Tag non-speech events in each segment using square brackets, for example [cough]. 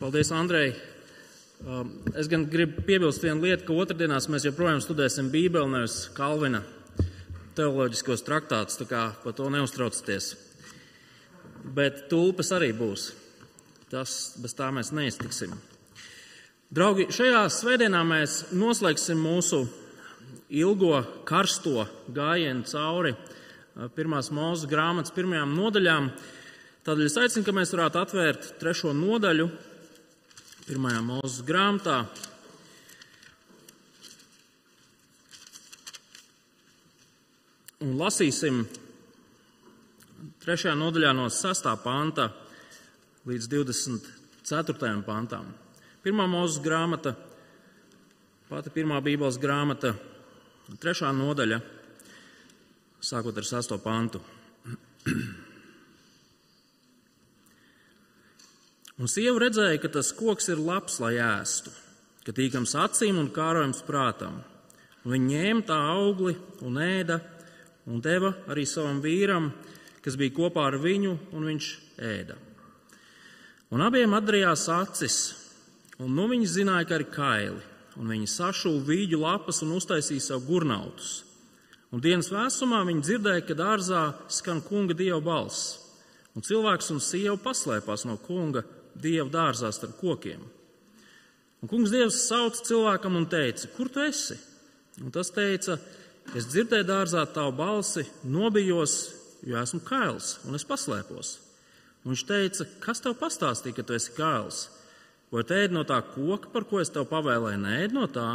Paldies, Andrei. Um, es gan gribu piebilst vienu lietu, ka otrdienās mēs joprojām studēsim Bībeli, nevis Kalvina teoloģiskos traktātus, tā kā par to neuztraucieties. Bet tulpes arī būs. Tas bez tā mēs neiztiksim. Draugi, šajā svētdienā mēs noslēgsim mūsu ilgo karsto gājienu cauri pirmās mūzes grāmatas pirmajām nodaļām. Tādēļ es aicinu, ka mēs varētu atvērt trešo nodaļu pirmajā mūzes grāmatā. Un lasīsim trešajā nodaļā no 6. panta līdz 24. pantam. Pirmā mūzes grāmata, pati pirmā Bībeles grāmata, trešā nodaļa, sākot ar 6. pantu. [clears throat] Un sieva redzēja, ka tas koks ir labs, lai ēstu, ka tīkams acīm un kārojams prātam. Un viņa ņēma tā augli un ēda, un deva arī savam vīram, kas bija kopā ar viņu, un viņš ēda. Un abiem atdarījās acis, un nu viņi zināja, ka ir kaili, un viņi sašuva vīģu lapas un uztaisīja sev gurnautus. Un dienas vēsumā viņi dzirdēja, ka dārzā skan kunga dieva balss, un cilvēks un sieva paslēpās no kunga dievu dārzā starp kokiem. Un kungs dievs sauca cilvēkam un teica, kur tu esi? Un tas teica, es dzirdēju dārzā tavu balsi, nobijos, jo esmu kails un es paslēpos. Un viņš teica, kas tev pastāstīja, ka tu esi kails? Vai tu ēd no tā koka, par ko es tev pavēlēju, nē, no tā?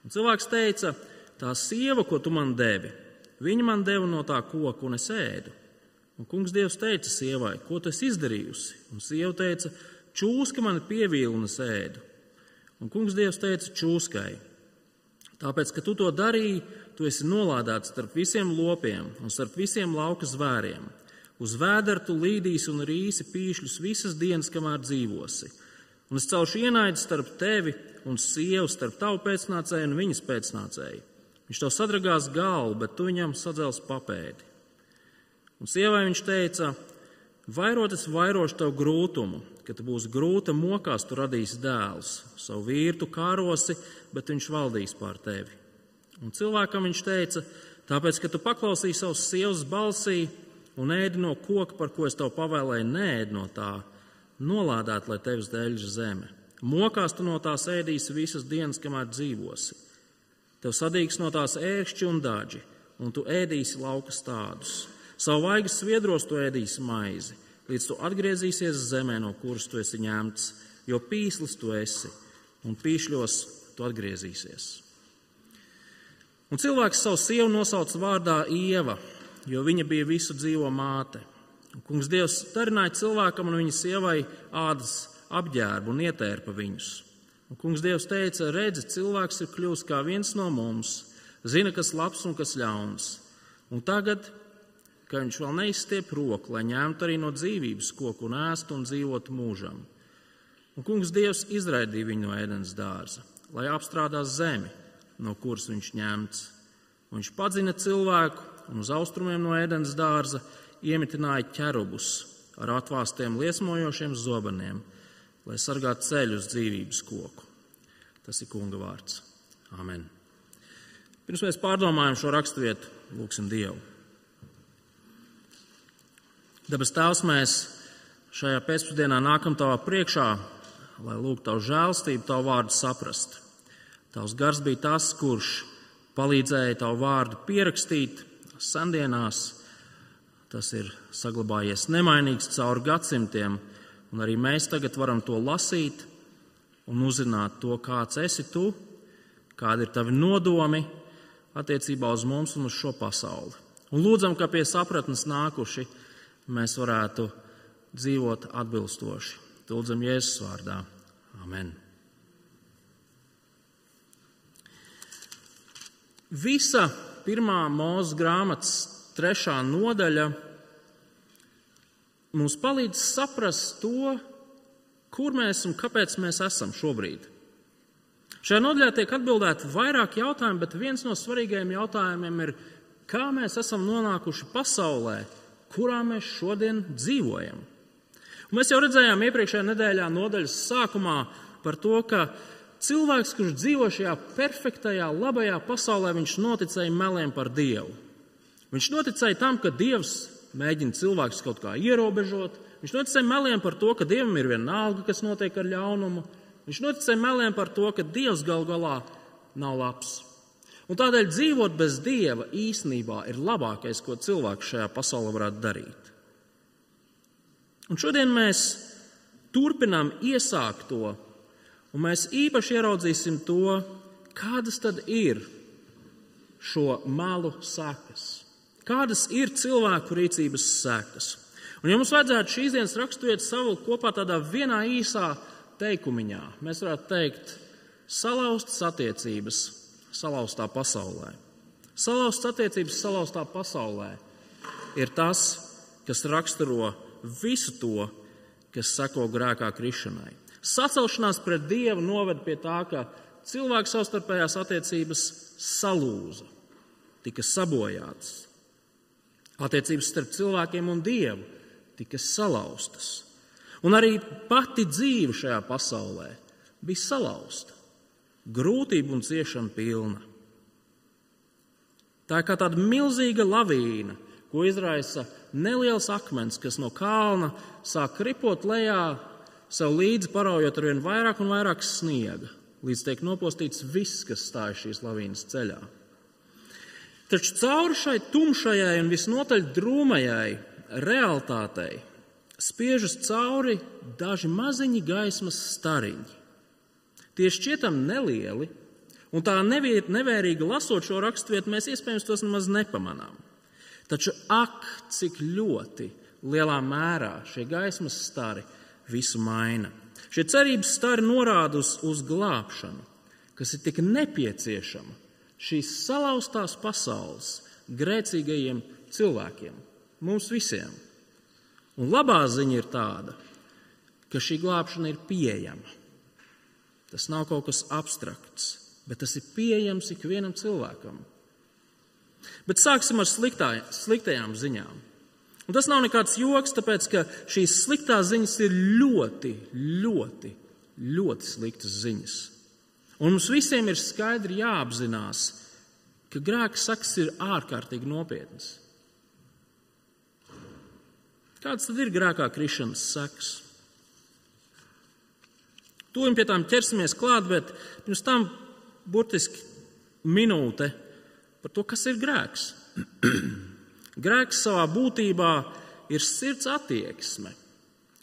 Un cilvēks teica, tā sieva, ko tu man devi, viņa man deva no tā koka, un es ēdu. Un kungs Dievs teica sievai, ko tu esi izdarījusi? Un sieva teica, čūska mani pievīla un es ēdu. Un kungs Dievs teica čūskai, tāpēc, ka tu to darīji, tu esi nolādēts starp visiem lopiem un starp visiem lauka zvēriem. Uz vēdera tu līdīsi un rīsi pīšļus visas dienas, kamēr dzīvosi. Un es celšu ienaidu starp tevi un sievu, starp tavu pēcnācēju un viņas pēcnācēju. Viņš tev sadragās galvu, bet tu viņam sadzels papēdi. Un sievai viņš teica, vairot es vairošu tavu grūtumu, kad tu būsi grūta mokās, tu radīsi dēlus. Savu vīrtu kārosi, bet viņš valdīs pār tevi. Un cilvēkam viņš teica, tāpēc, ka tu paklausīji savus sievas balsī un ēdi no koka, par ko es tev pavēlēju, nēd no tā, nolādēt, lai tevis dēļ zeme. Mokās tu no tās ēdīsi visas dienas, kamēr dzīvosi. Tev sadīgs no tās ērkšķi un daži, un tu ēdīsi laukas tādus. Savu vaigas sviedros tu ēdīsi maizi, līdz tu atgriezīsies zemē, no kuras tu esi ņemts, jo pīslis tu esi, un pīšļos tu atgriezīsies. Un cilvēks savu sievu nosauca vārdā Ieva, jo viņa bija visu dzīvo māte. Un kungs Dievs darināja cilvēkam un viņa sievai ādas apģērbu un ietērpa viņus. Un kungs Dievs teica, redzi, cilvēks ir kļuvis kā viens no mums, zina, kas labs un kas ļauns. Un tagad ka viņš vēl neizstiep roku, lai ņemtu arī no dzīvības koku un ēstu un dzīvotu mūžam. Un kungs Dievs izraidīja viņu no ēdienas dārza, lai apstrādās zemi, no kuras viņš ņemts. Un viņš padzina cilvēku un uz austrumiem no ēdienas dārza iemitināja ķerubus ar atvāstiem liesmojošiem zobeniem, lai sargātu ceļu uz dzīvības koku. Tas ir kunga vārds. Amen. Pirms mēs pārdomājam šo raksturvietu, lūgsim Dievu. Dabas Tēvs, mēs šajā pēcpusdienā nākam Tavā priekšā, lai lūgtu Tavu žēlstību, Tavu vārdu saprast. Tavs gars bija tas, kurš palīdzēja Tavu vārdu pierakstīt sendienās. Tas ir saglabājies nemainīgs cauri gadsimtiem, un arī mēs tagad varam to lasīt un uzzināt to, kāds esi Tu, kādi ir Tavi nodomi attiecībā uz mums un uz šo pasauli. Un lūdzam, ka pie sapratnes nākuši mēs varētu dzīvot atbilstoši. Lūdzam, Jēzus vārdā. Amen. Visa pirmā mūža grāmatas trešā nodaļa mums palīdz saprast to, kur mēs un kāpēc mēs esam šobrīd. Šajā nodaļā tiek atbildēti vairāk jautājumu, bet viens no svarīgajiem jautājumiem ir, kā mēs esam nonākuši pasaulē, kurā mēs šodien dzīvojam. Mēs jau redzējām iepriekšējā nedēļā nodaļas sākumā par to, ka cilvēks, kurš dzīvo šajā perfektajā, labajā pasaulē, viņš noticēja meliem par Dievu. Viņš noticēja tam, ka Dievs mēģina cilvēkus kaut kā ierobežot. Viņš noticēja meliem par to, ka Dievam ir vienalga, kas notiek ar ļaunumu. Viņš noticēja meliem par to, ka Dievs gal galā nav labs. Un tādēļ dzīvot bez Dieva īstenībā ir labākais, ko cilvēks šajā pasaulē varētu darīt. Un šodien mēs turpinām iesākt to, un mēs īpaši ieraudzīsim to, kādas tad ir šo malu sekas. Kādas ir cilvēku rīcības sekas? Un, ja mums vajadzētu šīs dienas raksturvietu savilkt kopā tādā vienā īsā teikumiņā, mēs varētu teikt, salauztas attiecības salauztā pasaulē. Salauztas attiecības salauztā pasaulē ir tas, kas raksturo visu to, kas seko grēkā krišanai. Sacelšanās pret Dievu noved pie tā, ka cilvēku savstarpējās attiecības salūza, tika sabojātas. Attiecības starp cilvēkiem un Dievu tika salauztas. Un arī pati dzīve šajā pasaulē bija salauzta, grūtību un ciešanu pilna. Tā kā tāda milzīga lavīna, ko izraisa neliels akmens, kas no kalna sāk ripot lejā, sev līdzi paraujot ar vien vairāk un vairāk sniega, līdz tiek nopostīts viss, kas stājas šīs lavīnas ceļā. Taču cauri šai tumšajai un visnotaļ drūmajai realitātei spiežas cauri daži maziņi gaismas stariņi. Tie šķietam nelieli, un tā nevērīgi lasot šo raksturvietu, mēs iespējams tos nemaz nepamanām. Taču ak, cik ļoti lielā mērā šie gaismas stari visu maina. Šie cerības stari norāda uz, uz glābšanu, kas ir tik nepieciešama šīs salauztās pasaules grēcīgajiem cilvēkiem, mums visiem. Un labā ziņa ir tāda, ka šī glābšana ir pieejama. Tas nav kaut kas abstrakts, bet tas ir pieejams ikvienam cilvēkam. Bet sāksim ar sliktā, sliktajām ziņām. Un tas nav nekāds joks, tāpēc ka šīs sliktās ziņas ir ļoti, ļoti, ļoti sliktas ziņas. Un mums visiem ir skaidri jāapzinās, ka grēka saks ir ārkārtīgi nopietns. Kāds tad ir grēkā krišanas saks? Tūlīt pie tām ķersimies klāt, bet pirms tam burtiski minūte par to, kas ir grēks. [clears throat] grēks savā būtībā ir sirds attieksme,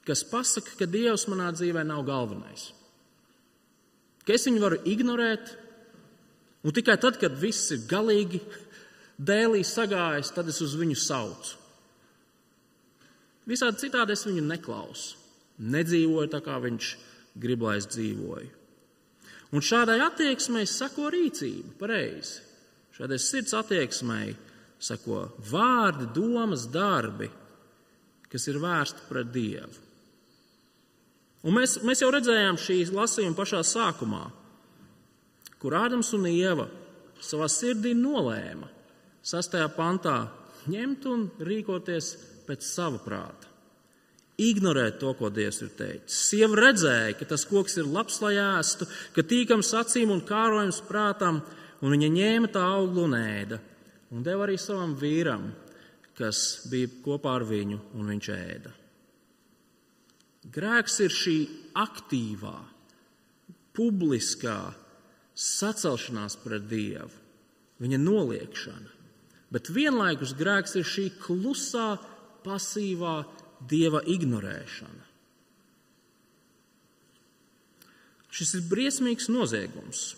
kas pasaka, ka Dievs manā dzīvē nav galvenais. Ka es viņu varu ignorēt, un tikai tad, kad viss ir galīgi dēlī sagājis, tad es uz viņu saucu. Visādi citādi es viņu neklausu, nedzīvoju tā, kā viņš grib, lai es dzīvoju. Un šādai attieksmei sako rīcība pareizi. Šādai sirds attieksmei sako vārdi, domas, darbi, kas ir vērsti pret Dievu. Un mēs, mēs jau redzējām šīs lasījuma pašā sākumā, kur Ādams un Ieva savā sirdī nolēma sastajā pantā ņemt un rīkoties pēc sava prāta. Ignorēt to, ko Dievs ir teicis. Sieva redzēja, ka tas koks ir labs, lai ēstu, ka tīkams acīm un kārojams prātam, un viņa ņēma tā auglu un ēda, un deva arī savam vīram, kas bija kopā ar viņu, un viņš ēda. Grēks ir šī aktīvā, publiskā sacelšanās pret Dievu, viņa noliekšana, bet vienlaikus grēks ir šī klusā, pasīvā Dieva ignorēšana. Šis ir briesmīgs noziegums.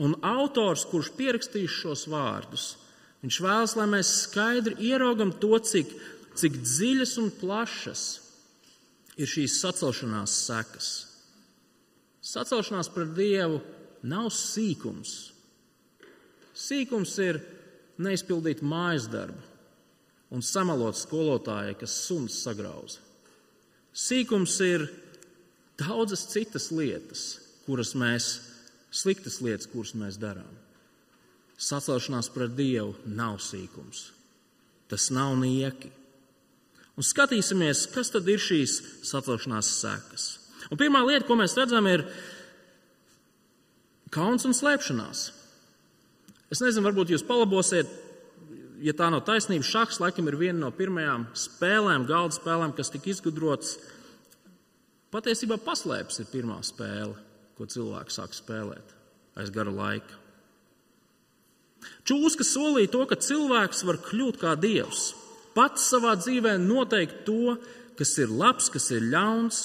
Un autors, kurš pierakstīs šos vārdus, viņš vēlas, lai mēs skaidri ieraugam to, cik, cik dziļas un plašas ir šīs sacelšanās sekas. Sacelšanās pret Dievu nav sīkums. Sīkums ir neizpildīt mājas darbu un samalot skolotājai, kas suns sagrauza. Sīkums ir daudzas citas lietas, kuras mēs sliktas lietas, kuras mēs darām. Sacelšanās pret Dievu nav sīkums. Tas nav nieki. Un skatīsimies, kas tad ir šīs sacelšanās sekas. Un pirmā lieta, ko mēs redzam, ir kauns un slēpšanās. Es nezinu, varbūt jūs palabosiet, ja tā nav taisnība. Šachs laikam ir viena no pirmajām spēlēm, galda spēlēm, kas tika izgudrotas. Patiesībā paslēpes ir pirmā spēle, ko cilvēks sāk spēlēt aiz gara laika. Čūska solīja to, ka cilvēks var kļūt kā dievs pats savā dzīvē noteikt to, kas ir labs, kas ir ļauns.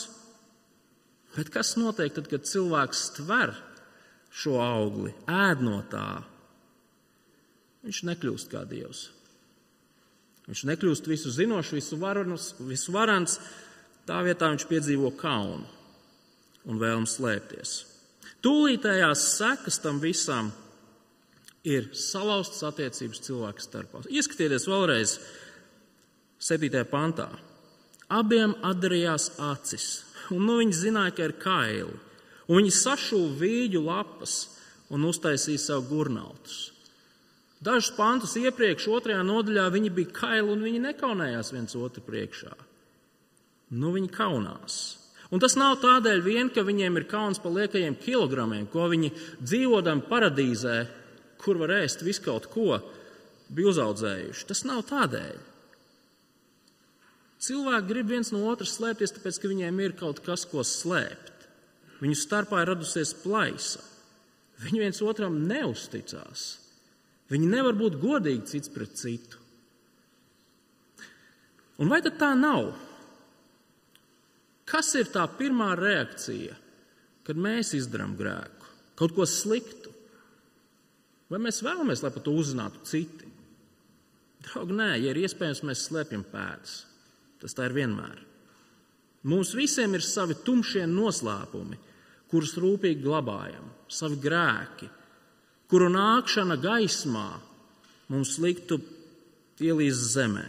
Bet kas notiek tad, kad cilvēks tver šo augli, ēd no tā? Viņš nekļūst kā dievs. Viņš nekļūst visu zinošs, visu, varans, visu varants. Tā vietā viņš piedzīvo kaunu un vēlmu slēpties. Tūlītējās sekas tam visam ir salauztas attiecības cilvēku starpā. Ieskatieties vēlreiz 7. pantā. Abiem atdarījās acis, un nu viņi zināja, ka ir kaili. Un viņi sašuva vīģu lapas un uztaisīja sev gurnautus. Dažus pantus iepriekš, otrajā nodaļā, viņi bija kaili un viņi nekaunējās viens otru priekšā. Nu, viņi kaunās. Un tas nav tādēļ vien, ka viņiem ir kauns par liekajiem kilogramiem, ko viņi dzīvodam paradīzē, kur var ēst visu kaut ko, bija uzaudzējuši. Tas nav tādēļ. Cilvēki grib viens no otras slēpties, tāpēc, ka viņiem ir kaut kas, ko slēpt. Viņu starpā ir radusies plaisa. Viņi viens otram neusticās. Viņi nevar būt godīgi cits pret citu. Un vai tad tā nav? Kas ir tā pirmā reakcija, kad mēs izdarām grēku, kaut ko sliktu? Vai mēs vēlamies, lai par to uzzinātu citi? Draugi, nē, ja ir iespējams, mēs slēpjam pēdas. Tas tā ir vienmēr. Mums visiem ir savi tumšie noslēpumi, kurus rūpīgi glabājam, savi grēki, kuru nākšana gaismā mums liktu ielīst zemē.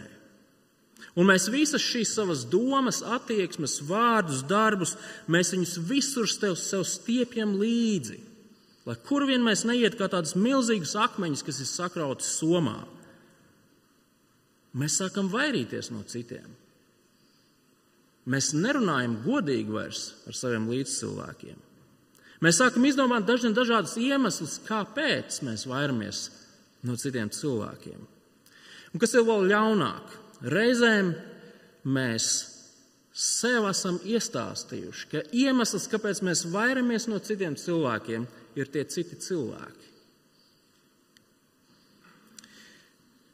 Un mēs visas šīs savas domas, attieksmes, vārdus, darbus, mēs viņus visur sev, sev stiepjam līdzi. Lai kur vien mēs neiet kā tādus milzīgus akmeņus, kas ir sakrauti somā, mēs sākam vairīties no citiem. Mēs nerunājam godīgi vairs ar saviem līdzcilvēkiem. Mēs sākam izdomāt dažiem dažādus iemeslus, kāpēc mēs vairamies no citiem cilvēkiem. Un kas ir vēl ļaunāk? Reizēm mēs sev esam iestāstījuši, ka iemesls, kāpēc mēs vairamies no citiem cilvēkiem, ir tie citi cilvēki.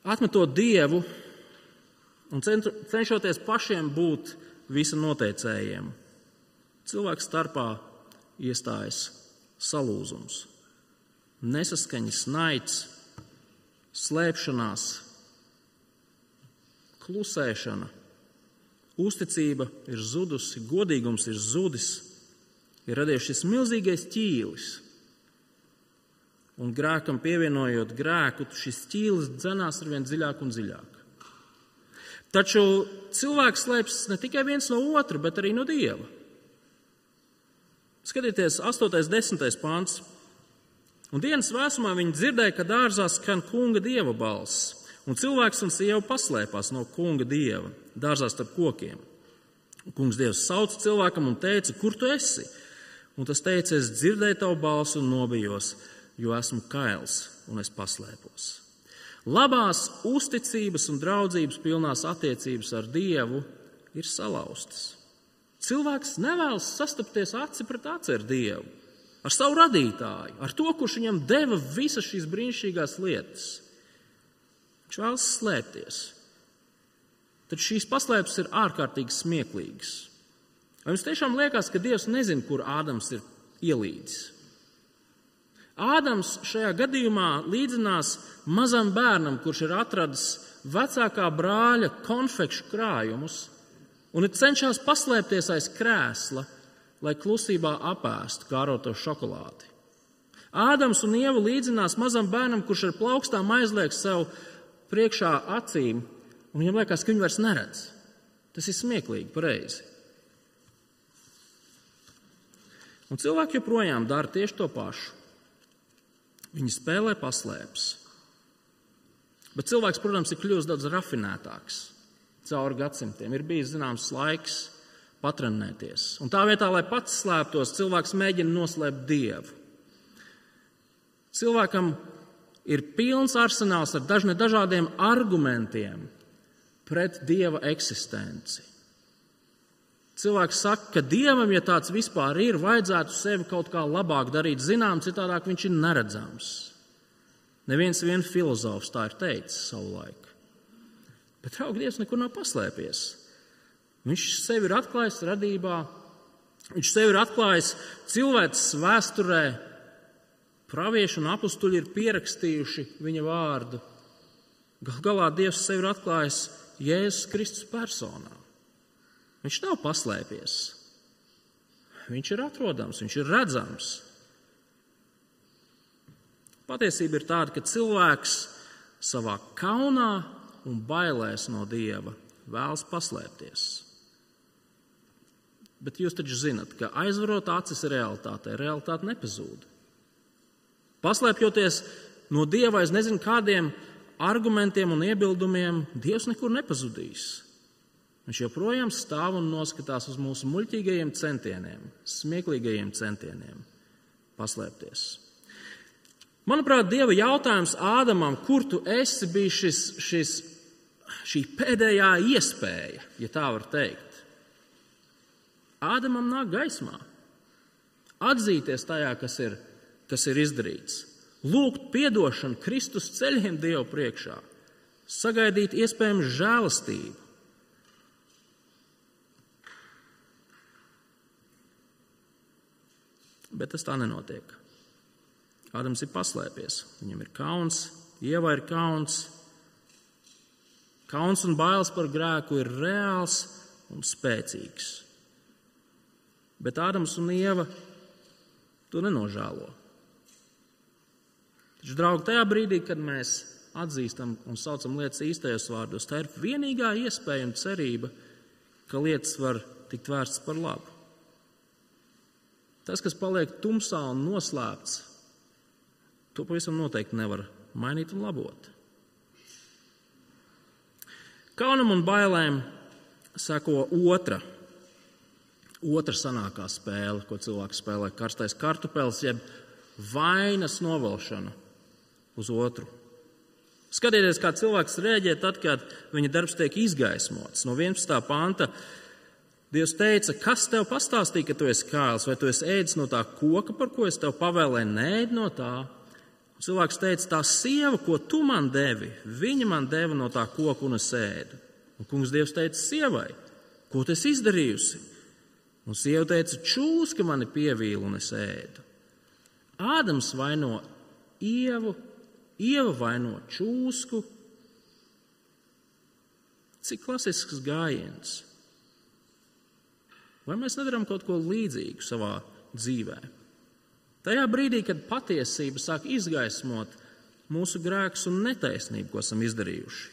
Atmetot dievu un cenšoties pašiem būt visa noteicējiem. Cilvēku starpā iestājas salūzums, nesaskaņas, naids, slēpšanās, klusēšana, uzticība ir zudusi, godīgums ir zudis, ir radies šis milzīgais ķīlis. Un grēkam pievienojot grēku, šis ķīlis dzenās ar vien dziļāk un dziļāk. Taču cilvēks slēpjas ne tikai viens no otra, bet arī no dieva. Skatieties, 8. un 10. pāns. Un dienas vēsumā viņi dzirdēja, ka dārzā skan kunga dieva balss, un cilvēks un sieva paslēpās no kunga dieva dārzā starp kokiem. Un kungs dievs sauca cilvēkam un teica, kur tu esi? Un tas teica, es dzirdēju tavu balsi un nobijos, jo esmu kails un es paslēpos. Labās uzticības un draudzības pilnās attiecības ar Dievu ir salauztas. Cilvēks nevēlas sastapties aci pret aci ar Dievu, ar savu radītāju, ar to, kurš viņam deva visas šīs brīnišķīgās lietas. Viņš vēlas slēpties. Tad šīs paslēpes ir ārkārtīgi smieklīgas. Vai jums tiešām liekas, ka Dievs nezina, kur Ādams ir ielīdzis? Ādams šajā gadījumā līdzinās mazam bērnam, kurš ir atradis vecākā brāļa konfekšu krājumus un cenšas paslēpties aiz krēsla, lai klusībā apēstu kāroto šokolādi. Ādams un Ieva līdzinās mazam bērnam, kurš ar plaukstām aizliek sev priekšā acīm, un viņam liekas, ka viņi vairs neredz. Tas ir smieklīgi, pareizi. Un cilvēki joprojām dara tieši to pašu. Viņi spēlē paslēpes. Bet cilvēks, protams, ir kļuvis daudz rafinētāks. Cauri gadsimtiem. Ir bijis zināms laiks patrenēties. Un tā vietā, lai pats slēptos, cilvēks mēģina noslēpt dievu. Cilvēkam ir pilns arsenāls ar dažne dažādiem argumentiem pret dieva eksistenci. Cilvēks saka, ka dievam, ja tāds vispār ir, vajadzētu sevi kaut kā labāk darīt, zinām, citādāk viņš ir neredzams. Neviens vien filozofs tā ir teicis savulaik. Bet, draugi, Dievs nekur nav paslēpies. Viņš sevi ir atklājis radībā, viņš sevi ir atklājis cilvēces vēsturē. Pravieši un apstuļi ir pierakstījuši viņa vārdu. Gal galā Dievs sevi ir atklājis Jēzus Kristus personā. Viņš nav paslēpies. Viņš ir atrodams, viņš ir redzams. Patiesība ir tāda, ka cilvēks savā kaunā un bailēs no dieva vēlas paslēpties. Bet jūs taču zinat, ka aizvarot acis realitātei, realitāte nepazūd. Paslēpjoties no dieva aiz nezinu kādiem argumentiem un iebildumiem, dievs nekur nepazudīs. Viņš joprojām stāv un noskatās uz mūsu muļķīgajiem centieniem, smieklīgajiem centieniem paslēpties. Manuprāt, Dieva jautājums Ādamam, kur tu esi, bija šis, šis šī pēdējā iespēja, ja tā var teikt. Ādamam nāk gaismā, atzīties tajā, kas ir, kas ir izdarīts, lūgt atdošanu Kristus ceļiem Dievu priekšā, sagaidīt iespējamu žēlastību. Bet tas tā nenotiek. Ādams ir paslēpies, viņam ir kauns, ieva ir kauns, Kauns un bailes par grēku ir reāls un spēcīgs. Bet Ādams un Ieva to nenožēlo. Taču, draugi, tajā brīdī, kad mēs atzīstam un saucam lietas īstajos vārdos, tā ir vienīgā iespēja un cerība, ka lietas var tikt vērstas par labu. Tas, kas paliek tumsā un noslēpts, to pavisam noteikti nevar mainīt un labot. Kaunam un bailēm seko otra, otra sanākā spēle, ko cilvēks spēlē - karstais kartupēlis, jeb vainas novelšana uz otru. Skatieties, kā cilvēks rēģē tad, kad viņa darbs tiek izgaismots. No 11. panta Dievs teica, kas tev pastāstīja, ka tu esi kāls, vai tu esi ēdis no tā koka, par ko es tev pavēlēju, nē, no tā. Cilvēks teica, tā sieva, ko tu man devi, viņa man deva no tā koka un es ēdu. Un kungs Dievs teica sievai, ko tu esi izdarījusi? Un sieva teica, čūska mani pievīla un es ēdu. Ādams vaino ievu, ieva vaino čūsku. Cik klasisks gājiens. Vai mēs nedarām kaut ko līdzīgu savā dzīvēm? Tajā brīdī, kad patiesība sāk izgaismot mūsu grēkus un netaisnību, ko esam izdarījuši,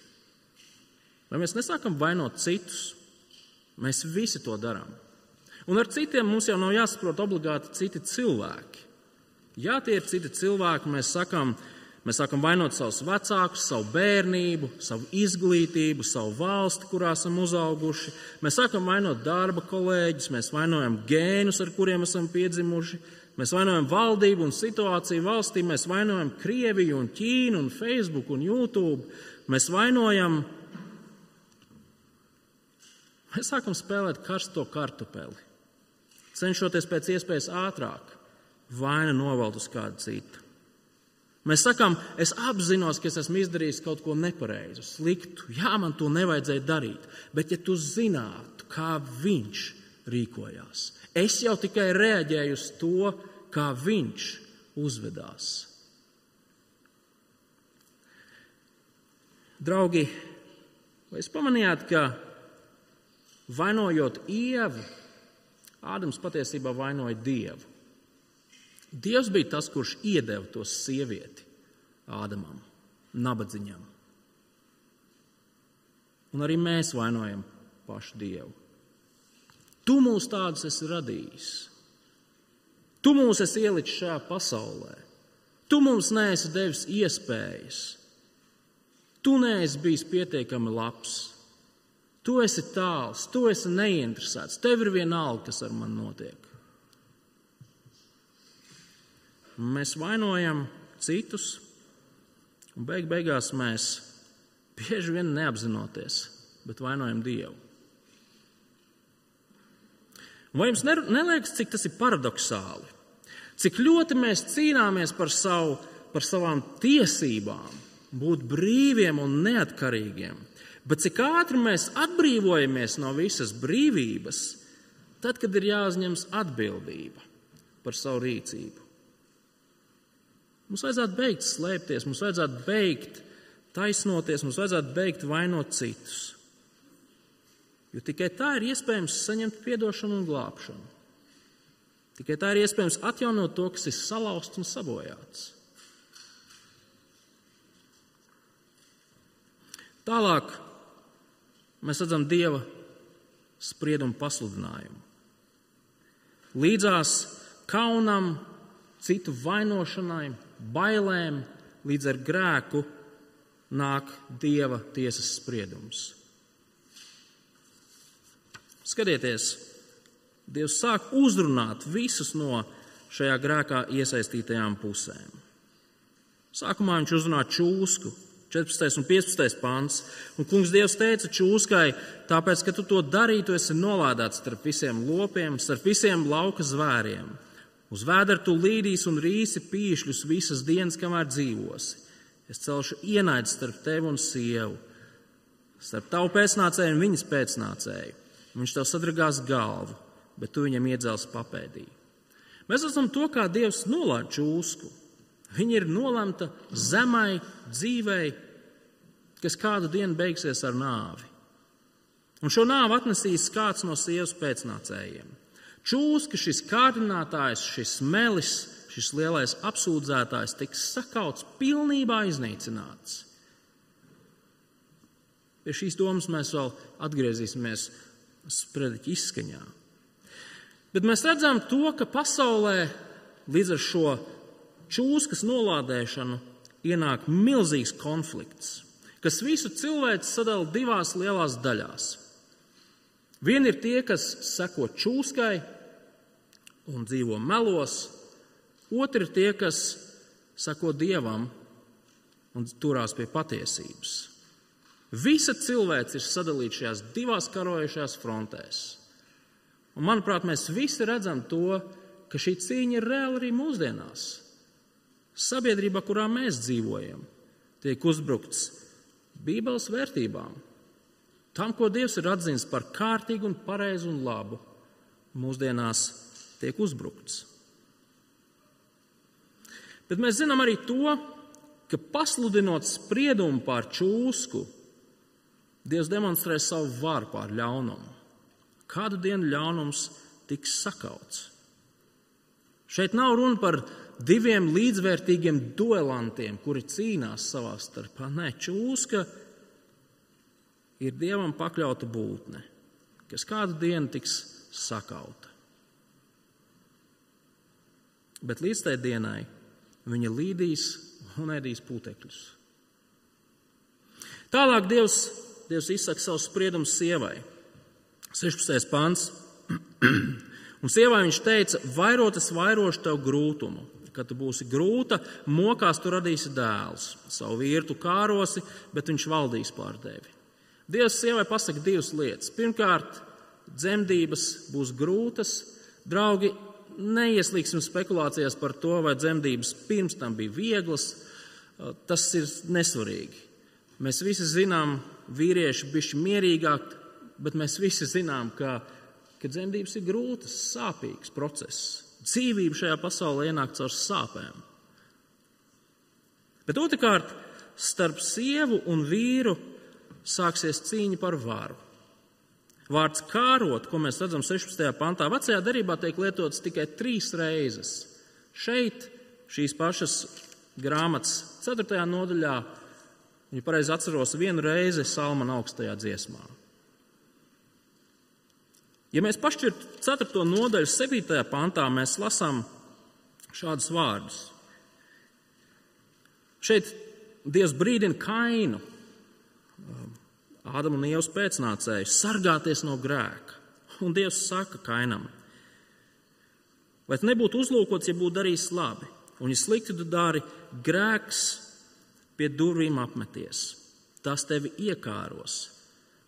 vai mēs nesākam vainot citus? Mēs visi to darām. Un ar citiem mums jau nav jāsaprot obligāti citi cilvēki. Jā, tie ir citi cilvēki, mēs sakām, Mēs sākam vainot savus vecākus, savu bērnību, savu izglītību, savu valsti, kurā esam uzauguši. Mēs sākam vainot darba kolēģus, mēs vainojam gēnus, ar kuriem esam piedzimuši. Mēs vainojam valdību un situāciju valstī, mēs vainojam Krieviju un Ķīnu un Facebook un YouTube. Mēs vainojam, mēs sākam spēlēt karsto kartupeli, cenšoties pēc iespējas ātrāk vaina novelt uz kādu citu. Mēs sakām, es apzinos, ka es esmu izdarījis kaut ko nepareizu, sliktu. Jā, man to nevajadzēja darīt. Bet, ja tu zinātu, kā viņš rīkojās, Es jau tikai reaģēju uz to, kā viņš uzvedās. Draugi, vai jūs pamanījāt, ka vainojot ievu, Ādams patiesībā vainoja Dievu? Dievs bija tas, kurš iedeva to sievieti Ādamam, nabadzīgam. Un arī mēs vainojam pašu Dievu. Tu mūs tādus esi radījis. Tu mūs esi ielicis šajā pasaulē. Tu mums neesi devis iespējas. Tu neesi bijis pietiekami labs. Tu esi tāls, tu esi neinteresēts, tev ir vienalga, kas ar mani notiek. Mēs vainojam citus, un beig beigās mēs bieži vien neapzinoties, bet vainojam Dievu. Vai jums neliekas, cik tas ir paradoxāli? Cik ļoti mēs cīnāmies par, savu, par savām tiesībām, būt brīviem un neatkarīgiem, bet cik ātri mēs atbrīvojamies no visas brīvības, tad, kad ir jāuzņemas atbildība par savu rīcību. Mums vajadzētu beigt slēpties, mums vajadzētu beigt taisnoties, mums vajadzētu beigt vainot citus. Jo tikai tā ir iespējams saņemt atdošanu un glābšanu. Tikai tā ir iespējams atjaunot to, kas ir salauzts un sabojāts. Tālāk mēs redzam Dieva spriedumu pasludinājumu. Līdzās kaunam, citu vainošanai, bailēm, līdz ar grēku nāk Dieva tiesas spriedums. Skatieties, Dievs sāk uzrunāt visus no šajā grēkā iesaistītajām pusēm. Sākumā viņš uzrunā čūsku, 14. un 15. pāns. Un kungs Dievs teica čūskai, tāpēc, ka tu to darīji, tu esi nolādēts starp visiem lopiem, starp visiem lauka zvēriem. Uz vēdera tu līdīs un rīsi pīšļus visas dienas, kamēr dzīvosi. Es celšu ienaidu starp tevi un sievu, starp tavu pēcnācēju un viņas pēcnācēju. Viņš tev sadragās galvu, bet tu viņam iedzels papēdī. Mēs redzam to, kā Dievs nolaiž čūsku. Viņa ir nolemta zemai dzīvei, kas kādu dienu beigsies ar nāvi. Un šo nāvi atnesīs kāds no sievas pēcnācējiem. Čūska, šis kārdinātājs, šis melis, šis lielais apsūdzētājs tiks sakauts, pilnībā iznīcināts. Pie šīs domas mēs vēl atgriezīsimies sprediķa izskaņā. Bet mēs redzam to, ka pasaulē līdz ar šo čūskas nolādēšanu ienāk milzīgs konflikts, kas visu cilvēku sadala divās lielās daļās. Vieni ir tie, kas seko čūskai un dzīvo melos, otri ir tie, kas seko dievam un turās pie patiesības. Visa cilvēks ir sadalīta šajās divās karojošajās frontēs. Un, manuprāt, mēs visi redzam to, ka šī cīņa ir reāla arī mūsdienās. Sabiedrībā, kurā mēs dzīvojam, tiek uzbrukts Bībeles vērtībām, tam, ko Dievs ir atzīmis par kārtīgu, un pareizu un labu, mūsdienās tiek uzbrukts. Bet mēs zinām arī to, ka pasludinot spriedumu pār čūsku, Dievs demonstrē savu varu pār ļaunumu. Kādu dienu ļaunums tiks sakauts? Šeit nav runa par diviem līdzvērtīgiem duelantiem, kuri cīnās savā starpā. Nē, čūska ir dievam pakļauta būtne, kas kādu dienu tiks sakauta. Bet līdz tai dienai viņa līdīs un ēdīs putekļus. Tālāk Dievs Dievs izsaka savu spriedumu sievai. 16. pāns. [clears throat] Un sievai viņš teica, vairotas vairošu tev grūtumu. Kad tu būsi grūta, mokās tu radīsi dēlus. Savu vīru kārosi, bet viņš valdīs pār tevi. Dievs sievai pasaka divas lietas. Pirmkārt, dzemdības būs grūtas. Draugi, neieslīgsim spekulācijās par to, vai dzemdības pirms tam bija vieglas. Tas ir nesvarīgi. Mēs visi zinām, vīrieši bišķi mierīgāk, bet mēs visi zinām, ka, ka dzemdības ir grūtas, sāpīgs process. Dzīvība šajā pasaulē ienāk caur sāpēm. Bet otrkārt, starp sievu un vīru sāksies cīņa par varu. Vārds kārot, ko mēs redzam 16. pantā, vecajā darbā tiek lietots tikai trīs reizes. Šeit šīs pašas grāmatas 4. nodaļā Ja pareizi atceros, vienu reizi Salmana augstajā dziesmā. Ja mēs pašķirtu 4. nodaļu, 7. pantā, mēs lasām šādus vārdus. Šeit Dievs brīdina kainu, Ādama un Ievas pēcnācēju, sargāties no grēka. Un Dievs saka Kainam, vai nebūtu uzlūkots, ja būtu darījis labi, un ja slikti tu dari, grēks pie durvīm apmeties. Tas tevi iekāros,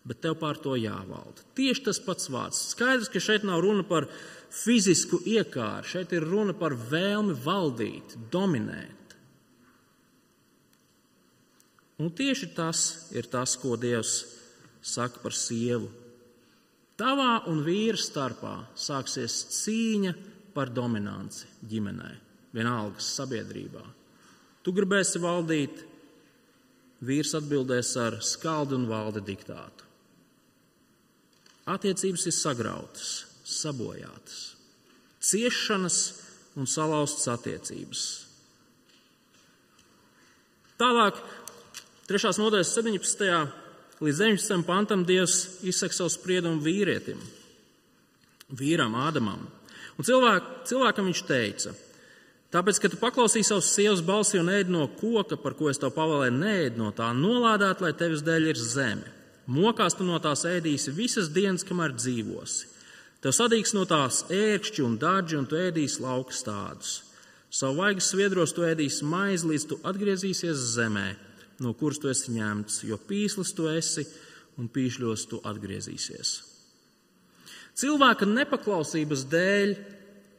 bet tev pār to jāvalda. Tieši tas pats vārds. Skaidrs, ka šeit nav runa par fizisku iekāru, šeit ir runa par vēlmi valdīt, dominēt. Un tieši tas ir tas, ko Dievs saka par sievu. Tavā un vīra starpā sāksies cīņa par dominanci ģimenē, vienalga sabiedrībā. Tu gribēsi valdīt, vīrs atbildēs ar skaldu un valde diktātu. Attiecības ir sagrautas, sabojātas, ciešanas un salauztas attiecības. Tālāk 3. nodaļas 17. līdz 19. pantam Dievs izsaka savu spriedumu vīrietim, vīram, Ādamam. Un cilvēk, cilvēkam viņš teica, tāpēc, ka tu paklausīsi savus sievas balsi un ēd no koka, par ko es tev pavēlēju, neēd no tā, nolādēt, lai tevis dēļ ir zeme. Mokās tu no tās ēdīsi visas dienas, kamēr dzīvosi. Tev sadīgs no tās ērkšķi un daži, un tu ēdīsi lauka stādus. Savu vaigas sviedros tu ēdīsi maizi, līdz tu atgriezīsies zemē no kuras tu esi ņemts, jo pīslis tu esi un pīšļos tu atgriezīsies. Cilvēka nepaklausības dēļ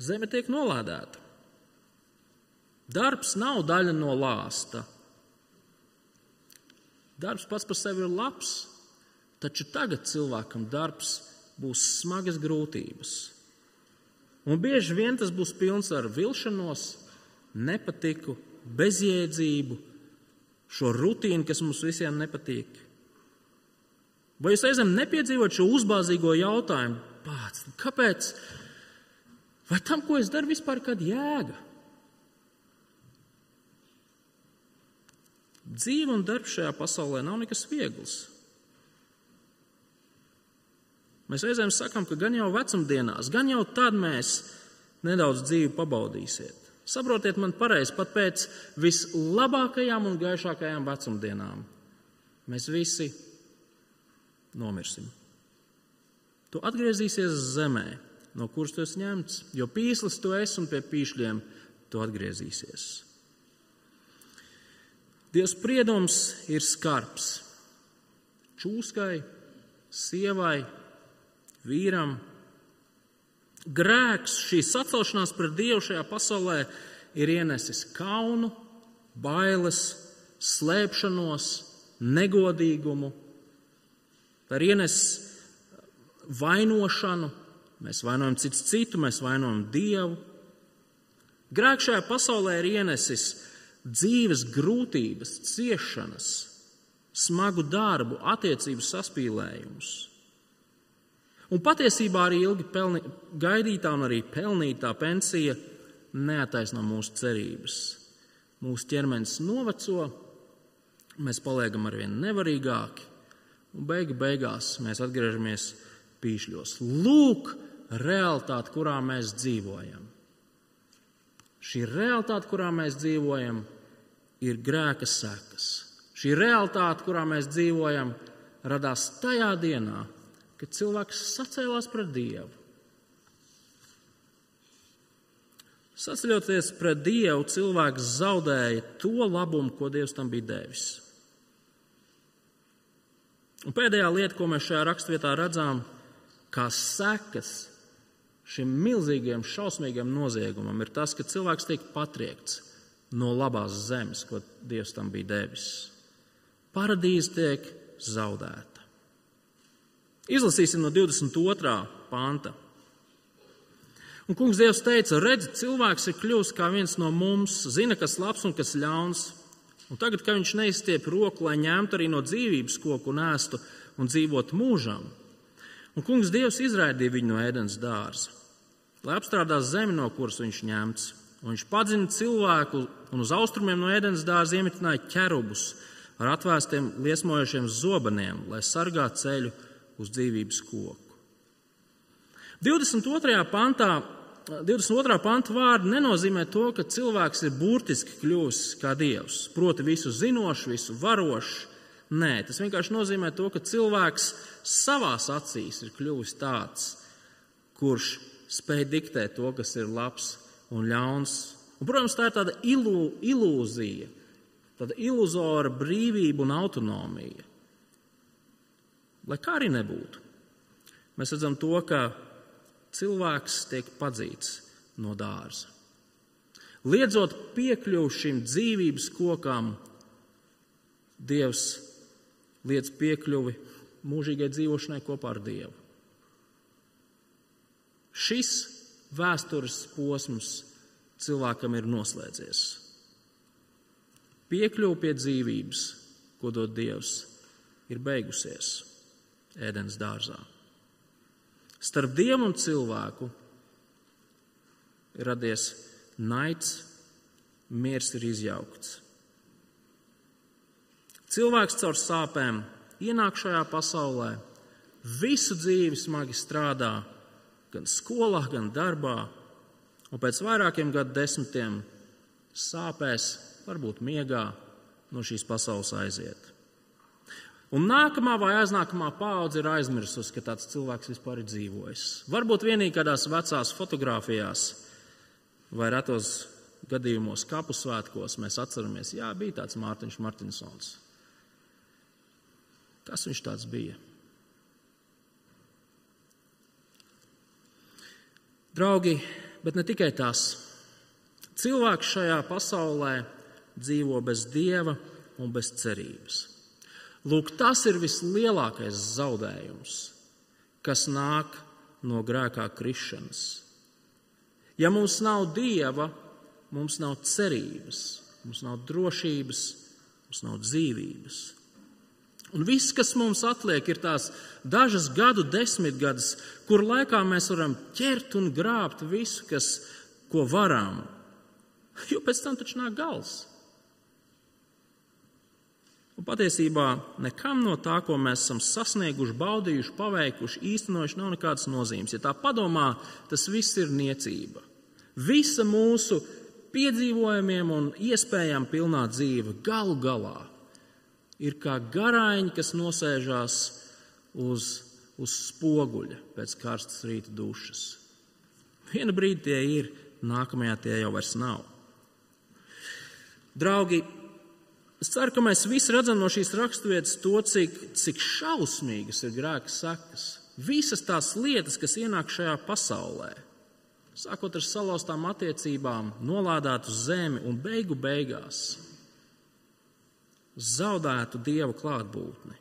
zeme tiek nolādēta. Darbs nav daļa no lāsta. Darbs pats par sevi ir labs, taču tagad cilvēkam darbs būs smagas grūtības. Un bieži vien tas būs pilns ar vilšanos, nepatiku, bezjēdzību, šo rutīnu, kas mums visiem nepatīk? Vai jūs reizēm nepiedzīvot šo uzbāzīgo jautājumu, pats, kāpēc? Vai tam, ko es daru, vispār ir kāda jēga? Dzīve un darbs šajā pasaulē nav nekas viegls. Mēs reizēm sakām, ka gan jau vecumdienās, gan jau tad mēs nedaudz dzīvi pabaudīsiet. Saprotiet man pareizi, pat pēc vislabākajām un gaišākajām vecumdienām mēs visi nomirsim. Tu atgriezīsies zemē, no kuras tu esi ņemts, jo pīslis tu esi un pie pīšļiem tu atgriezīsies. Dievs spriedums ir skarbs. Čūskai, sievai, vīram, grēks, šī sacelšanās pret Dievu šajā pasaulē ir ienesis kaunu, bailes, slēpšanos, negodīgumu, tā ir ienesis vainošanu, mēs vainojam citu citu, mēs vainojam Dievu. Grēks šajā pasaulē ir ienesis dzīves grūtības, ciešanas, smagu darbu, attiecību saspīlējumus. Un patiesībā arī ilgi pelni, gaidītā un arī pelnītā pensija neataisno mūsu cerības. Mūsu ķermenis noveco, mēs paliekam arvien nevarīgāki, un beigu beigās mēs atgriežamies pīšļos. Lūk, realitāte, kurā mēs dzīvojam. Šī realitāte, kurā mēs dzīvojam, ir grēka sekas. Šī realitāte, kurā mēs dzīvojam, radās tajā dienā, kad cilvēks sacēlās pret Dievu. Saceļoties pret Dievu, cilvēks zaudēja to labumu, ko Dievs tam bija devis. Un pēdējā lieta, ko mēs šajā raksturvietā redzam, kā sekas šim milzīgajam, šausmīgam noziegumam, ir tas, ka cilvēks tiek patriekts no labās zemes, ko Dievs tam bija devis. Paradīze tiek zaudēta. Izlasīsim no 22. panta. Un kungs Dievs teica, redzi, cilvēks ir kļuvis kā viens no mums, zina, kas labs un kas ļauns. Un tagad, kad viņš neizstiep roku, lai ņemtu arī no dzīvības koku un ēstu un dzīvot mūžam, un kungs Dievs izraidīja viņu no ēdienas dārza, lai apstrādās zemi, no kuras viņš ņemts. Un viņš padzina cilvēku un uz austrumiem no ēdienas dārza iemitināja ķerubus ar atvēstiem liesmojošiem zobeniem, lai sargātu ceļu uz dzīvības koku. 22. pantā 22. panta vārdi nenozīmē to, ka cilvēks ir burtiski kļuvis kā dievs, proti, visu zinošs, visu varošs, Nē, tas vienkārši nozīmē to, ka cilvēks savās acīs ir kļuvis tāds, kurš spēj diktēt to, kas ir labs un ļauns. Un, protams, tā ir tāda ilū, ilūzija, tāda iluzora brīvība un autonomija. Lai kā arī nebūtu, mēs redzam to, ka cilvēks tiek padzīts no dārza. Liedzot piekļuvu šim dzīvības kokam, Dievs liedz piekļuvi mūžīgai dzīvošanai kopā ar Dievu. Šis vēstures posms cilvēkam ir noslēdzies. Piekļuve pie dzīvības, ko dod Dievs, ir beigusies ēdienas dārzā. Starp Dievu un cilvēku ir radies naids, miers ir izjaukts. Cilvēks caur sāpēm ienāk šajā pasaulē, visu dzīvi smagi strādā, gan skolā, gan darbā, un pēc vairākiem gadu desmitiem sāpēs, varbūt miegā, no šīs pasaules aiziet. Un nākamā vai aiznākamā paudze ir aizmirsusi, ka tāds cilvēks vispār ir dzīvojis. Varbūt vienīgi kādās vecās fotografijās vai retos gadījumos, kapu svētkos, mēs atceramies, jā, bija tāds Mārtiņš Martinsons. Kas viņš tāds bija? Draugi, bet ne tikai tas. Cilvēks šajā pasaulē dzīvo bez dieva un bez cerības. Lūk, tas ir vislielākais zaudējums, kas nāk no grēkā krišanas. Ja mums nav dieva, mums nav cerības, mums nav drošības, mums nav dzīvības. Un viss, kas mums atliek, ir tās dažas gadu desmitgades, kur laikā mēs varam ķert un grābt visu, kas, ko varam. Jo pēc tam taču nāk gals. Un patiesībā nekam no tā, ko mēs esam sasnieguši, baudījuši, paveikuši, īstenojuši, nav nekādas nozīmes. Ja tā padomā, tas viss ir niecība. Visa mūsu piedzīvojumiem un iespējām pilnā dzīve galu galā ir kā garāņi, kas nosēžās uz, uz spoguļa pēc karstas rīta dušas. Vienu brīdi tie ir, nākamajā tie jau vairs nav. Draugi, es ceru, ka mēs visi redzam no šīs raksturvietas to, cik, cik šausmīgas ir grēka sekas. Visas tās lietas, kas ienāk šajā pasaulē, sākot ar salauztām attiecībām, nolādētu zemi un beigu beigās zaudētu dieva klātbūtni.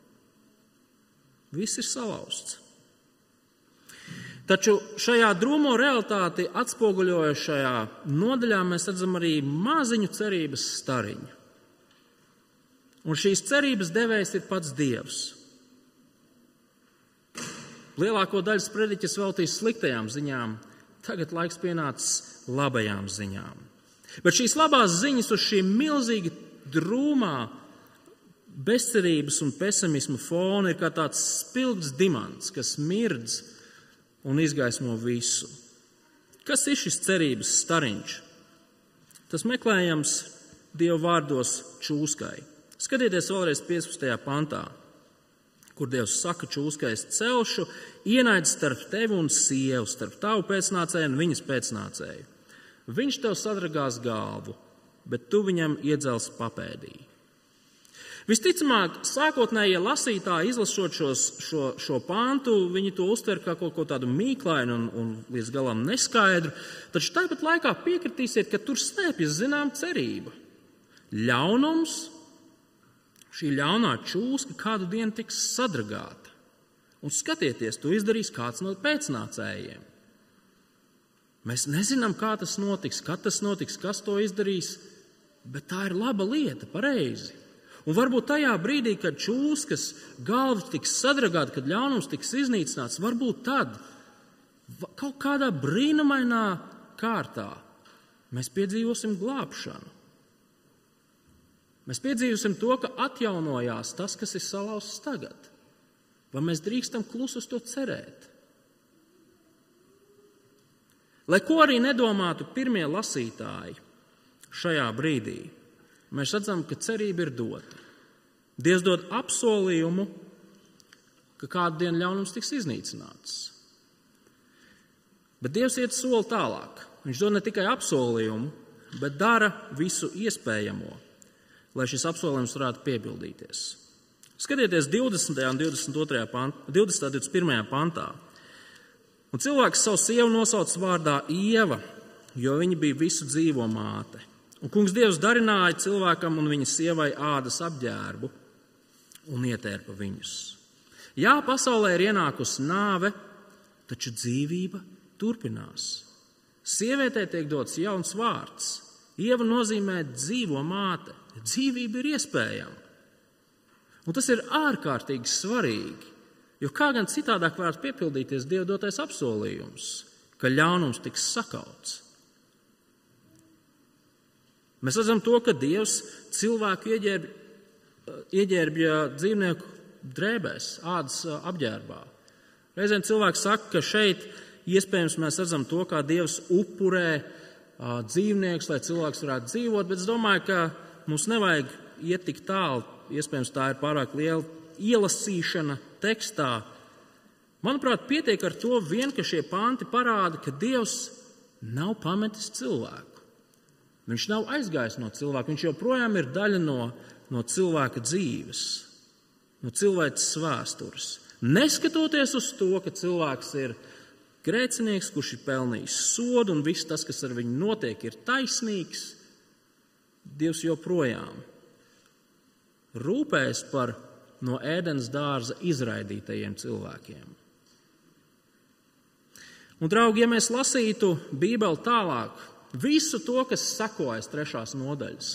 Viss ir salauzts. Taču šajā drūmo realitāti atspoguļojošajā nodaļā mēs redzam arī maziņu cerības stariņu. Un šīs cerības devējs ir pats Dievs. Lielāko daļu sprediķis veltīs sliktajām ziņām, tagad laiks pienācis labajām ziņām. Bet šīs labās ziņas uz šī milzīgi drūmā bezcerības un pesimisma fona ir kā tāds spilgts dimants, kas mirdz un izgaismo visu. Kas ir šis cerības stariņš? Tas meklējams Dieva vārdos čūskai. Skatieties vēlreiz 15. pantā, kur Dievs saka čūskai, es celšu ienaidzi starp tevi un sievu, starp tavu pēcnācēju un viņas pēcnācēju. Viņš tev sadragās galvu, bet tu viņam iedzels papēdī. Visticamāk, sākotnējie lasītāji, izlasot šos, šo, šo pāntu, viņi to uztver kā kaut ko tādu mīklainu un, un līdz galam neskaidru. Taču tāpat laikā piekritīsiet, ka tur slēpjas zināma cerība. Ļaunums, šī ļaunā čūska kādu dienu tiks sadragāta. Un skatieties, to izdarīs kāds no pēcnācējiem. Mēs nezinām, kā tas notiks, kad tas notiks, kas to izdarīs, bet tā ir laba lieta, pareizi. Un varbūt tajā brīdī, kad čūskas galva tiks sadragāta, kad ļaunums tiks iznīcināts, varbūt tad kaut kādā brīnumainā kārtā mēs piedzīvosim glābšanu. Mēs piedzīvosim to, ka atjaunojās tas, kas ir salauzts tagad. Vai mēs drīkstam klusu uz to cerēt? Lai ko arī nedomātu pirmie lasītāji šajā brīdī, mēs redzam, ka cerība ir dota. Dievs dod apsolījumu, ka kādu dienu ļaunums tiks iznīcināts. Bet Dievs iet soli tālāk. Viņš dod ne tikai apsolījumu, bet dara visu iespējamo, lai šis apsolījums varētu piepildīties. Skatieties 20. un 22. Pant, 20. 21. pantā. Un cilvēks savu sievu nosauc vārdā Ieva, jo viņa bija visu dzīvo māte. Un kungs Dievs darināja cilvēkam un viņa sievai ādas apģērbu un ietērpa viņus. Jā, pasaulē ir ienākusi nāve, taču dzīvība turpinās. Sievietē tiek dots jauns vārds. Ieva nozīmē dzīvo māte. Dzīvība ir iespējama. Un tas ir ārkārtīgi svarīgi, jo kā gan citādāk varētu piepildīties Dieva dotais apsolījums, ka ļaunums tiks sakauts. Mēs redzam to, ka Dievs cilvēku ieģērbj ieģērbja dzīvnieku drēbēs, ādas apģērbā. Reizēm cilvēks saka, ka šeit iespējams mēs redzam to, kā Dievs upurē dzīvniekus, lai cilvēks varētu dzīvot, bet es domāju, ka mums nevajag iet tik tālu. Iespējams, tā ir pārāk liela ielasīšana tekstā. Manuprāt, pietiek ar to vien, ka šie panti parāda, ka Dievs nav pametis cilvēku. Viņš nav aizgājis no cilvēka, viņš joprojām ir daļa no no cilvēka dzīves, no cilvēces vēstures. Neskatoties uz to, ka cilvēks ir grēcinieks, kurš ir pelnījis sodu, un viss tas, kas ar viņu notiek, ir taisnīgs, Dievs joprojām rūpējas par no ēdienas dārza izraidītajiem cilvēkiem. Un, draugi, ja mēs lasītu Bībeli tālāk, visu to, kas sekojas trešās nodaļas,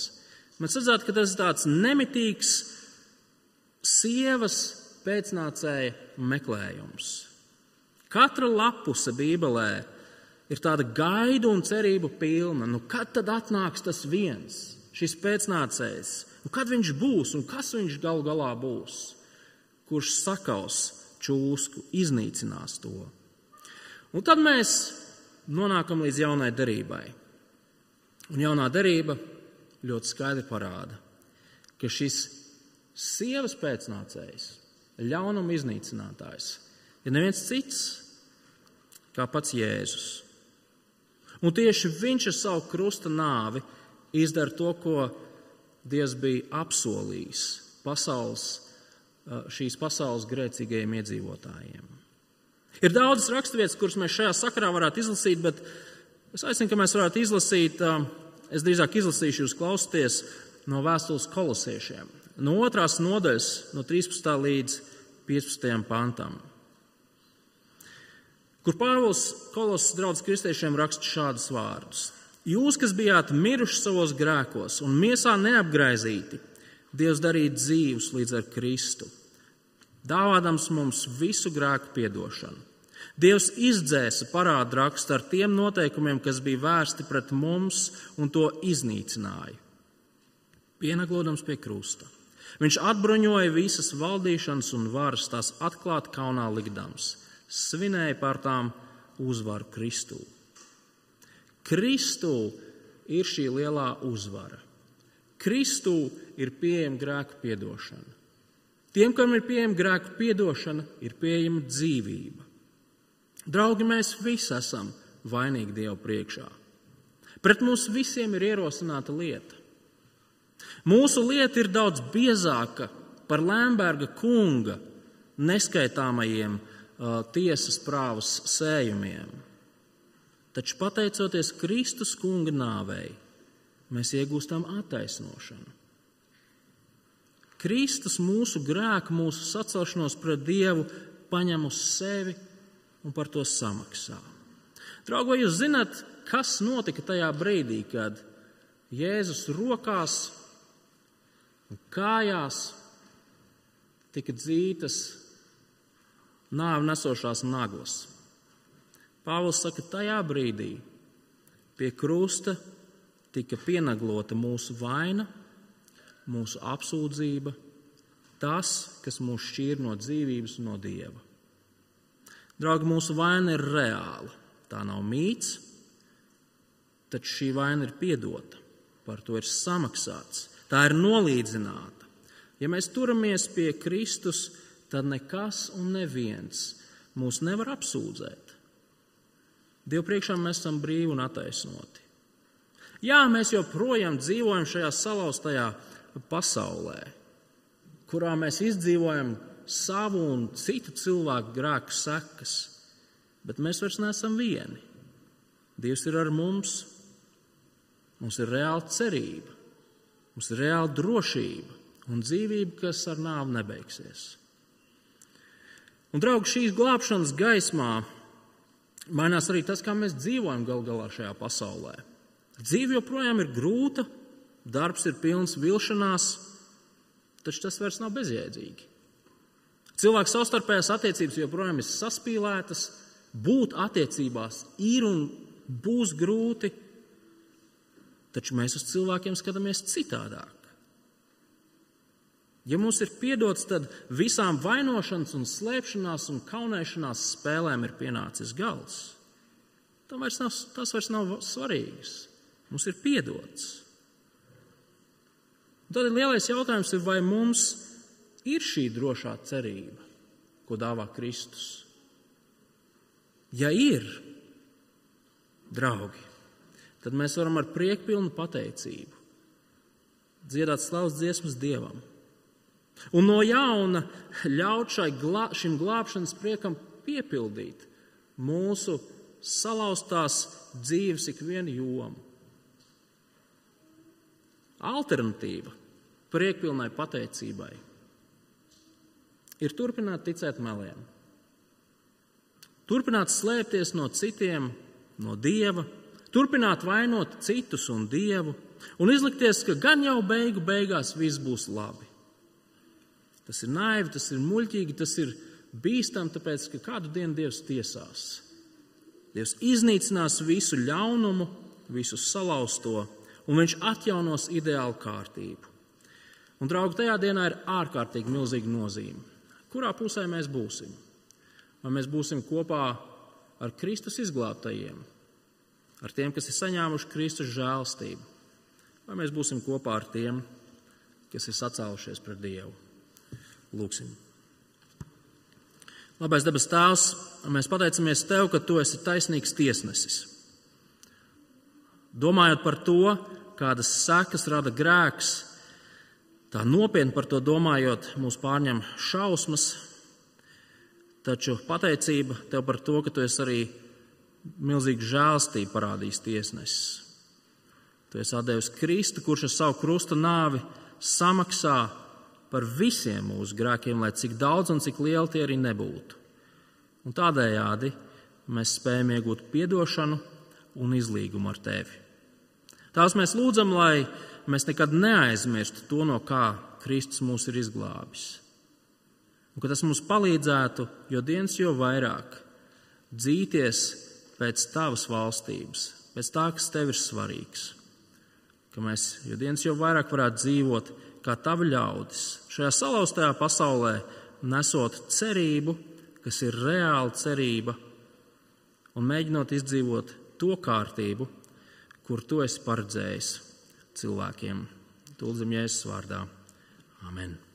Mēs redzētu, ka tas ir tāds nemitīgs sievas pēcnācēja meklējums. Katra lapuse Bībelē ir tāda gaida un cerība pilna. Nu, kad tad atnāks tas viens, šis pēcnācējs? Nu, kad viņš būs un kas viņš galu galā būs? Kurš sakaus čūsku, iznīcinās to? Un tad mēs nonākam līdz jaunai derībai. Un jaunā derība ļoti skaidri parāda, ka šis sievas pēcnācējs, ļaunuma iznīcinātājs, ir neviens cits kā pats Jēzus. Un tieši viņš ar savu krusta nāvi izdara to, ko Dievs bija apsolījis pasaules, šīs pasaules grēcīgajiem iedzīvotājiem. Ir daudzas raksturvietas, kuras mēs šajā sakarā varētu izlasīt, bet es aicinu, ka mēs varētu izlasīt uh, Es drīzāk izlasīšu jūs klausīties no vēstules kolosiešiem. No otrās nodaļas, no 13. līdz 15. pantam. Kur Pāvils kolosas draugs kristiešiem raksta šādus vārdus. Jūs, kas bijāt miruši savos grēkos un miesā neapgraizīti, Dievs darīja dzīvus līdz ar Kristu, dāvādams mums visu grēku piedošanu. Dievs izdzēsa parādu rakstu ar tiem noteikumiem, kas bija vērsti pret mums, un to iznīcināja. Pienaglodams pie krusta. Viņš atbruņoja visas valdīšanas un varas, tās atklāt kaunā likdams, svinēja par tām uzvaru Kristū. Kristū ir šī lielā uzvara. Kristū ir pieejama grēku piedošana. Tiem, kam ir pieejama grēku piedošana, ir pieejama dzīvība. Draugi, mēs visi esam vainīgi Dievu priekšā. Pret mums visiem ir ierosināta lieta. Mūsu lieta ir daudz biezāka par Lemberga kunga neskaitāmajiem uh, tiesas prāvas sējumiem. Taču pateicoties Kristus kunga nāvei, mēs iegūstam attaisnošanu. Kristus mūsu grēku, mūsu sacelšanos pret Dievu paņem uz sevi un par to samaksā. Draugi, vai jūs zināt, kas notika tajā brīdī, kad Jēzus rokās un kājās tika dzītas nāvi nesošās naglas? Pāvils saka, tajā brīdī pie krusta tika pienaglota mūsu vaina, mūsu apsūdzība, tas, kas mūs šķīr no dzīvības un no dieva. Draugi, mūsu vaina ir reāla. Tā nav mīts, taču šī vaina ir piedota. Par to ir samaksāts. Tā ir nolīdzināta. Ja mēs turamies pie Kristus, tad nekas un neviens mūs nevar apsūdzēt. Dievu priekšā mēs esam brīvi un attaisnoti. Jā, mēs joprojām dzīvojam šajā salauztajā pasaulē, kurā mēs izdzīvojam savu un citu cilvēku grēku sekas, bet mēs vairs neesam vieni. Dievs ir ar mums, mums ir reāla cerība, mums ir reāla drošība un dzīvība, kas ar nāvi nebeigsies. Un, draugi, šīs glābšanas gaismā mainās arī tas, kā mēs dzīvojam gal galā šajā pasaulē. Dzīve joprojām ir grūta, darbs ir pilns vilšanās, taču tas vairs nav bezjēdzīgi. Cilvēku savstarpējās attiecības joprojām ir saspīlētas, būt attiecībās ir un būs grūti, taču mēs uz cilvēkiem skatāmies citādāk. Ja mums ir piedots, tad visām vainošanas, un slēpšanās un kaunēšanās spēlēm ir pienācis gals. Vairs nav, tas vairs nav svarīgs. Mums ir piedots. Tad ir lielais jautājums, vai mums ir šī drošā cerība, ko dāvā Kristus. Ja ir, draugi, tad mēs varam ar priekpilnu pateicību dziedāt slavas dziesmas Dievam Un no jauna ļaut glā, šim glābšanas priekam piepildīt mūsu salauztās dzīves ikvienu jomu. Alternatīva priekpilnai pateicībai ir turpināt ticēt meliem, turpināt slēpties no citiem, no dieva, turpināt vainot citus un dievu un izlikties, ka gan jau beigu beigās viss būs labi. Tas ir naivi, tas ir muļķīgi, tas ir bīstami, tāpēc ka kādu dienu Dievs tiesās. Dievs iznīcinās visu ļaunumu, visu salauzto, un Viņš atjaunos ideālu kārtību. Un, draugi, tajā dienā ir ārkārtīgi milzīga nozīme. Kurā pusē mēs būsim? Vai mēs būsim kopā ar Kristus izglābtajiem, ar tiem, kas ir saņēmuši Kristus žēlstību, vai mēs būsim kopā ar tiem, kas ir sacēlušies pret Dievu? Lūksim. Labais dabas tēvs, mēs pateicamies Tev, ka Tu esi taisnīgs tiesnesis. Domājot par to, kādas sekas rada grēks, tā nopietni par to domājot, mūs pārņem šausmas, taču pateicība Tev par to, ka Tu esi arī milzīgu žēlstību parādījis tiesnesis. Tu esi devis Kristu, kurš ar savu krusta nāvi samaksā par visiem mūsu grēkiem, lai cik daudz un cik lieli tie arī nebūtu. Un tādējādi mēs spējam iegūt atdošanu un izlīgumu ar tevi. Tās mēs lūdzam, lai mēs nekad neaizmirstu to, no kā Kristus mūs ir izglābis. Un ka tas mums palīdzētu, jo dienas jau vairāk dzīties pēc tavas valstības, pēc tā, kas tev ir svarīgs. Ka mēs jo dienas jau vairāk varētu dzīvot kā tavi ļaudis šajā salauztajā pasaulē, nesot cerību, kas ir reāla cerība, un mēģinot izdzīvot to kārtību, kur tu esi paredzējis cilvēkiem. Tūlzim Jēzus vārdā. Amen.